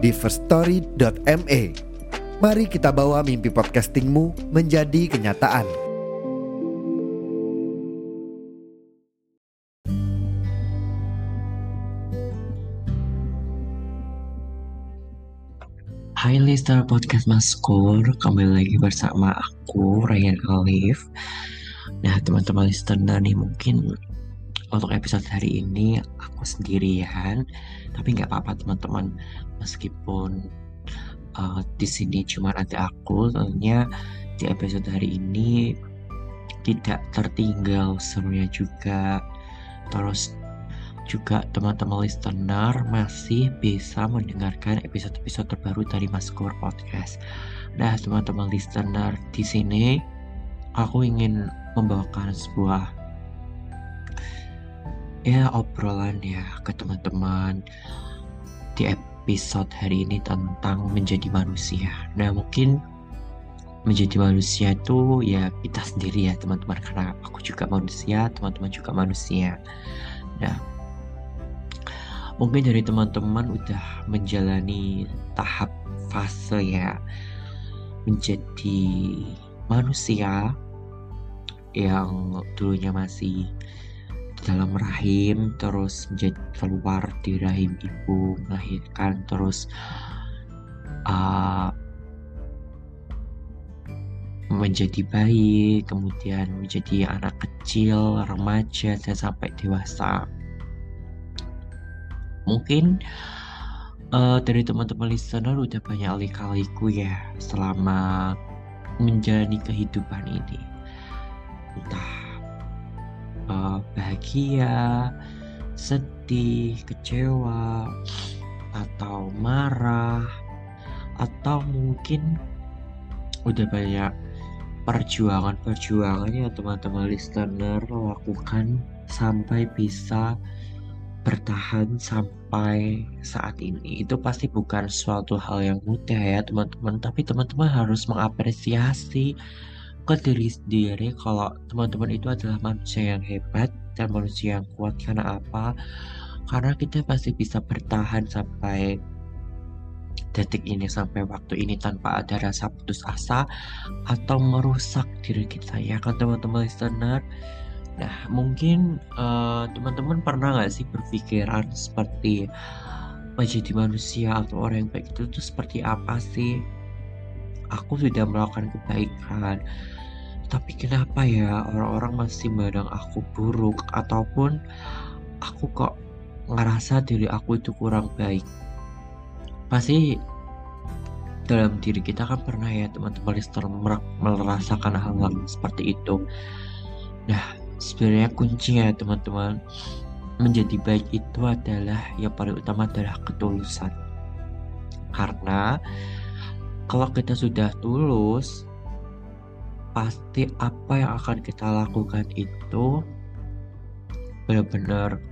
di firststory.me. Mari kita bawa mimpi podcastingmu menjadi kenyataan. Hai listener podcast Maskur, kembali lagi bersama aku Ryan Alif. Nah teman-teman listener nih mungkin untuk episode hari ini aku sendirian, tapi nggak apa-apa teman-teman. Meskipun uh, di sini cuma nanti aku, tentunya di episode hari ini tidak tertinggal serunya juga. Terus juga teman-teman listener masih bisa mendengarkan episode-episode terbaru dari Maskur Podcast. Nah, teman-teman listener di sini aku ingin membawakan sebuah ya obrolan ya ke teman-teman di episode hari ini tentang menjadi manusia. Nah, mungkin menjadi manusia itu ya kita sendiri ya teman-teman karena aku juga manusia, teman-teman juga manusia. Nah, mungkin dari teman-teman udah menjalani tahap fase ya menjadi manusia yang dulunya masih dalam rahim terus menjadi keluar di rahim ibu melahirkan terus uh, menjadi bayi kemudian menjadi anak kecil remaja dan sampai dewasa. Mungkin uh, dari teman-teman listener udah banyak lika-liku ya selama menjalani kehidupan ini. Entah uh, bahagia sedih kecewa atau marah atau mungkin udah banyak perjuangan-perjuangan yang teman-teman listener lakukan sampai bisa bertahan sampai saat ini. Itu pasti bukan suatu hal yang mudah ya teman-teman. Tapi teman-teman harus mengapresiasi ke diri sendiri kalau teman-teman itu adalah manusia yang hebat dan manusia yang kuat karena apa karena kita pasti bisa bertahan sampai detik ini sampai waktu ini tanpa ada rasa putus asa atau merusak diri kita ya kan teman-teman listener Nah, mungkin uh, teman-teman pernah nggak sih berpikiran seperti menjadi manusia atau orang yang baik itu tuh seperti apa sih? Aku sudah melakukan kebaikan, tapi kenapa ya orang-orang masih memandang aku buruk ataupun aku kok ngerasa diri aku itu kurang baik? Pasti dalam diri kita kan pernah ya teman-teman listener merasakan hal-hal seperti itu. Nah, sebenarnya kuncinya teman-teman menjadi baik itu adalah yang paling utama adalah ketulusan karena kalau kita sudah tulus pasti apa yang akan kita lakukan itu benar-benar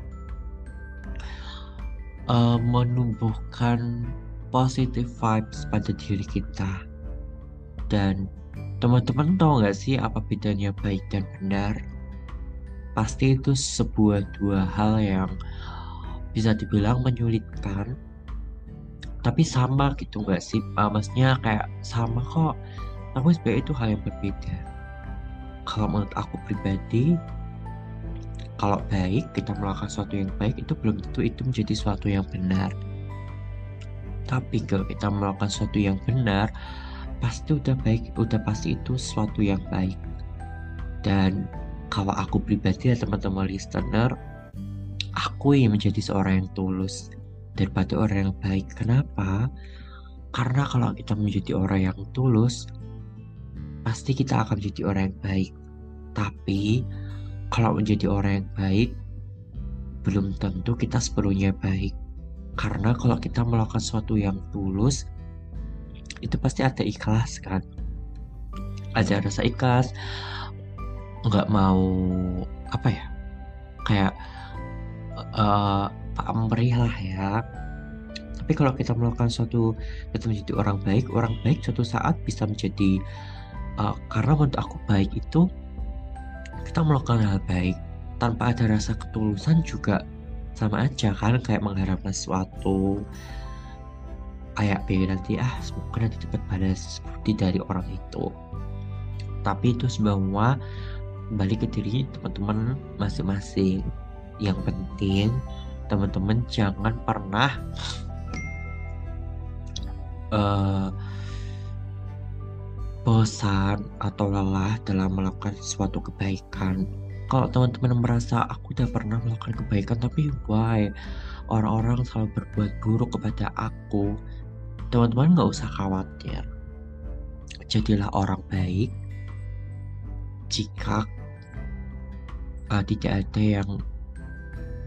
uh, menumbuhkan positive vibes pada diri kita. Dan teman-teman tahu nggak sih apa bedanya baik dan benar? Pasti itu sebuah dua hal yang bisa dibilang menyulitkan tapi sama gitu nggak sih? Uh, maksudnya kayak sama kok. Tapi sebenarnya itu hal yang berbeda. Kalau menurut aku pribadi kalau baik kita melakukan sesuatu yang baik itu belum tentu itu menjadi sesuatu yang benar. Tapi kalau kita melakukan sesuatu yang benar pasti udah baik udah pasti itu sesuatu yang baik. Dan kalau aku pribadi ya teman-teman listener aku yang menjadi seorang yang tulus daripada orang yang baik. Kenapa? Karena kalau kita menjadi orang yang tulus pasti kita akan menjadi orang yang baik. Tapi kalau menjadi orang yang baik belum tentu kita sepenuhnya baik. Karena kalau kita melakukan sesuatu yang tulus itu pasti ada ikhlas kan? Ada rasa ikhlas nggak mau apa ya kayak uh, pamrih lah ya. Tapi kalau kita melakukan suatu kita menjadi orang baik orang baik suatu saat bisa menjadi uh, karena menurut aku baik itu kita melakukan hal baik tanpa ada rasa ketulusan juga sama aja kan kayak mengharapkan sesuatu. Kayak B nanti ah semoga nanti dapat balas budi dari orang itu. Tapi itu semua balik ke diri teman-teman masing-masing. Yang penting teman-teman jangan pernah uh, bosan atau lelah dalam melakukan suatu kebaikan. Kalau teman-teman merasa aku udah pernah melakukan kebaikan tapi why? Orang-orang selalu berbuat buruk kepada aku. Teman-teman nggak usah khawatir. Jadilah orang baik jika uh, tidak ada yang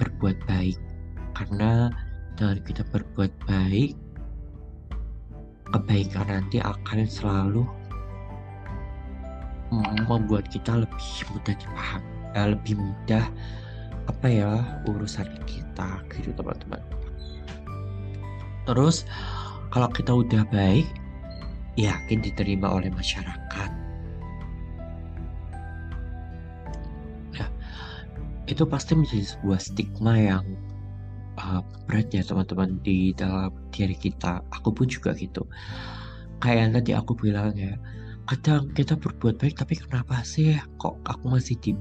berbuat baik karena dengan kita berbuat baik kebaikan nanti akan selalu membuat kita lebih mudah dipahami uh, lebih mudah apa ya urusan kita gitu teman-teman. Terus kalau kita udah baik yakin diterima oleh masyarakat. Ya itu pasti menjadi sebuah stigma yang uh, berat ya teman-teman di dalam diri kita aku pun juga gitu kayak yang tadi aku bilang ya kadang kita berbuat baik tapi kenapa sih kok aku masih di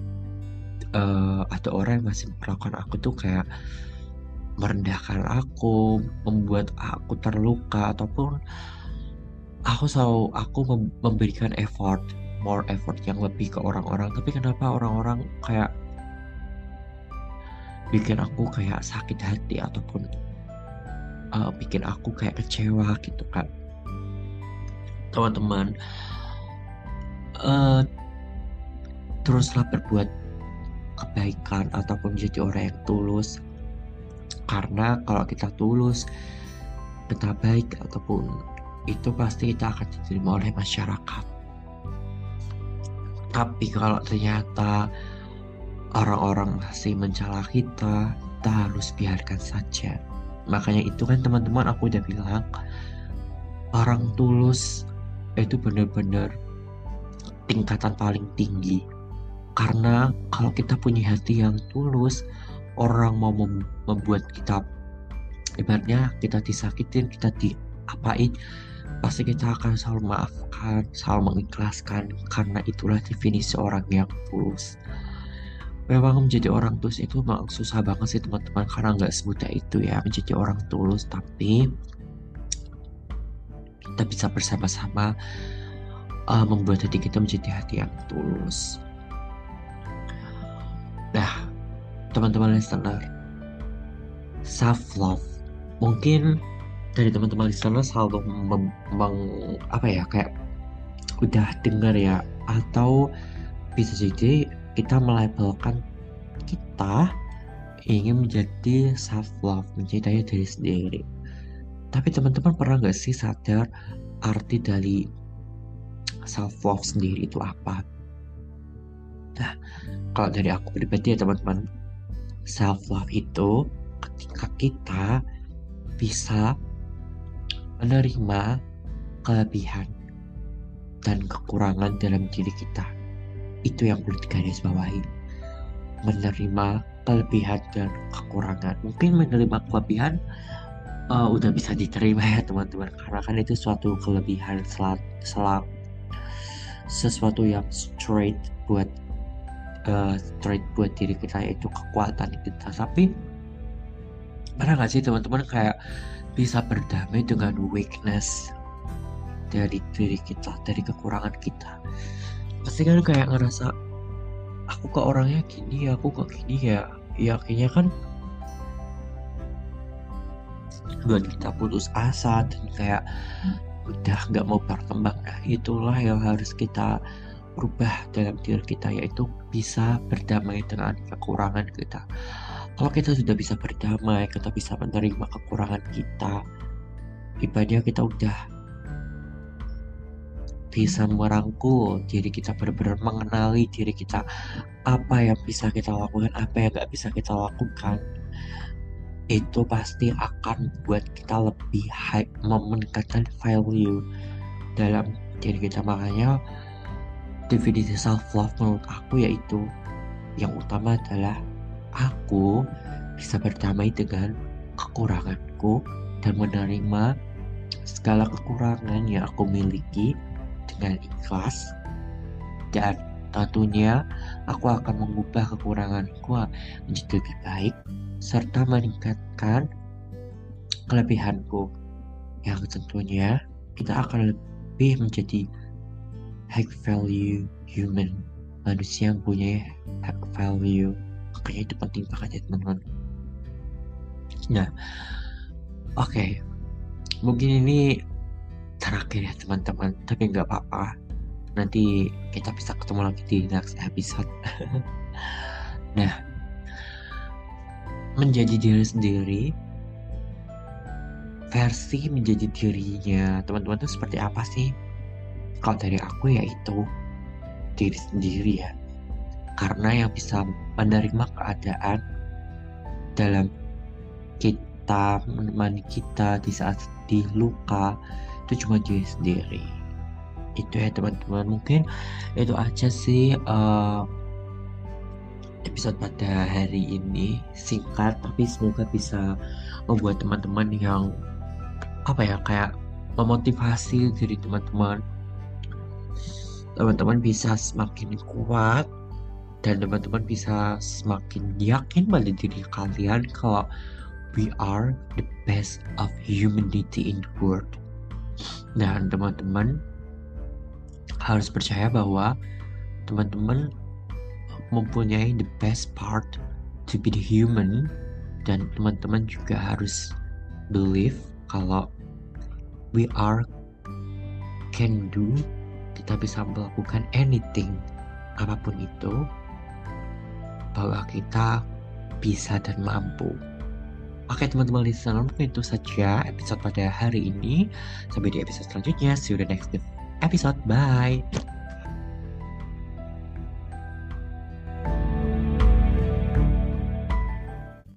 uh, ada orang yang masih melakukan aku tuh kayak merendahkan aku, membuat aku terluka ataupun aku selalu aku memberikan effort, more effort yang lebih ke orang-orang. Tapi kenapa orang-orang kayak bikin aku kayak sakit hati ataupun uh, bikin aku kayak kecewa gitu kan, teman-teman. Uh, teruslah berbuat kebaikan ataupun menjadi orang yang tulus karena kalau kita tulus kita baik ataupun itu pasti kita akan diterima oleh masyarakat tapi kalau ternyata orang-orang masih mencela kita kita harus biarkan saja. Makanya itu kan teman-teman aku udah bilang orang tulus itu benar-benar tingkatan paling tinggi. Karena kalau kita punya hati yang tulus orang mau mem membuat kita ibaratnya kita disakitin kita diapain pasti kita akan selalu maafkan selalu mengikhlaskan. Karena itulah definisi orang yang tulus memang menjadi orang tulus itu memang susah banget sih teman-teman karena nggak semudah itu ya menjadi orang tulus. Tapi kita bisa bersama-sama uh, membuat hati kita menjadi hati yang tulus. Nah teman-teman listener self love mungkin dari teman-teman listener selalu mem, mem, apa ya kayak udah dengar ya atau bisa jadi kita melabelkan kita ingin menjadi self love mencintai diri sendiri. Tapi teman-teman pernah nggak sih sadar arti dari self love sendiri itu apa? Nah kalau dari aku pribadi ya teman-teman self love itu ketika kita bisa menerima kelebihan dan kekurangan dalam diri kita itu yang perlu bawahi menerima kelebihan dan kekurangan. Mungkin menerima kelebihan uh, udah bisa diterima ya teman-teman. Karena kan itu suatu kelebihan selat selat sesuatu yang straight buat uh, straight buat diri kita yaitu kekuatan kita. Tapi pernah gak sih teman-teman kayak bisa berdamai dengan weakness dari diri kita dari kekurangan kita pasti kan kayak ngerasa aku kok orangnya gini ya aku kok gini ya? Ya akhirnya kan buat kita putus asa dan kayak udah nggak mau berkembang. Nah itulah yang harus kita rubah dalam diri kita yaitu bisa berdamai dengan kekurangan kita. Kalau kita sudah bisa berdamai kita bisa menerima kekurangan kita ibadah kita udah bisa merangkul diri kita benar-benar mengenali diri kita apa yang bisa kita lakukan apa yang nggak bisa kita lakukan itu pasti akan buat kita lebih high meningkatkan value dalam diri kita. Makanya definisi self love menurut aku yaitu yang utama adalah aku bisa berdamai dengan kekuranganku dan menerima segala kekurangan yang aku miliki dengan ikhlas. Dan tentunya aku akan mengubah kekuranganku menjadi lebih baik serta meningkatkan kelebihanku. Yang tentunya kita akan lebih menjadi high value human. Manusia yang punya high value makanya itu penting banget ya teman-teman nah oke. Okay. mungkin ini terakhir ya teman-teman. Tapi nggak apa-apa. Nanti kita bisa ketemu lagi di next episode. Nah menjadi diri sendiri versi menjadi dirinya teman-teman itu seperti apa sih? Kalau dari aku ya itu diri sendiri ya. Karena yang bisa menerima keadaan dalam kita menemani kita di saat sedih luka itu cuma diri sendiri. Itu ya teman-teman. Mungkin itu aja sih uh, episode pada hari ini. Singkat tapi semoga bisa membuat teman-teman yang apa ya kayak memotivasi diri teman-teman. Teman-teman bisa semakin kuat dan teman-teman bisa semakin yakin pada diri kalian kalau we are the best of humanity in the world dan teman-teman harus percaya bahwa teman-teman mempunyai the best part to be the human. Dan teman-teman juga harus believe kalau we are can do kita bisa melakukan anything apa pun itu bahwa kita bisa dan mampu Oke teman-teman listener mungkin itu saja episode pada hari ini. Sampai di episode selanjutnya. See you the next episode. Bye.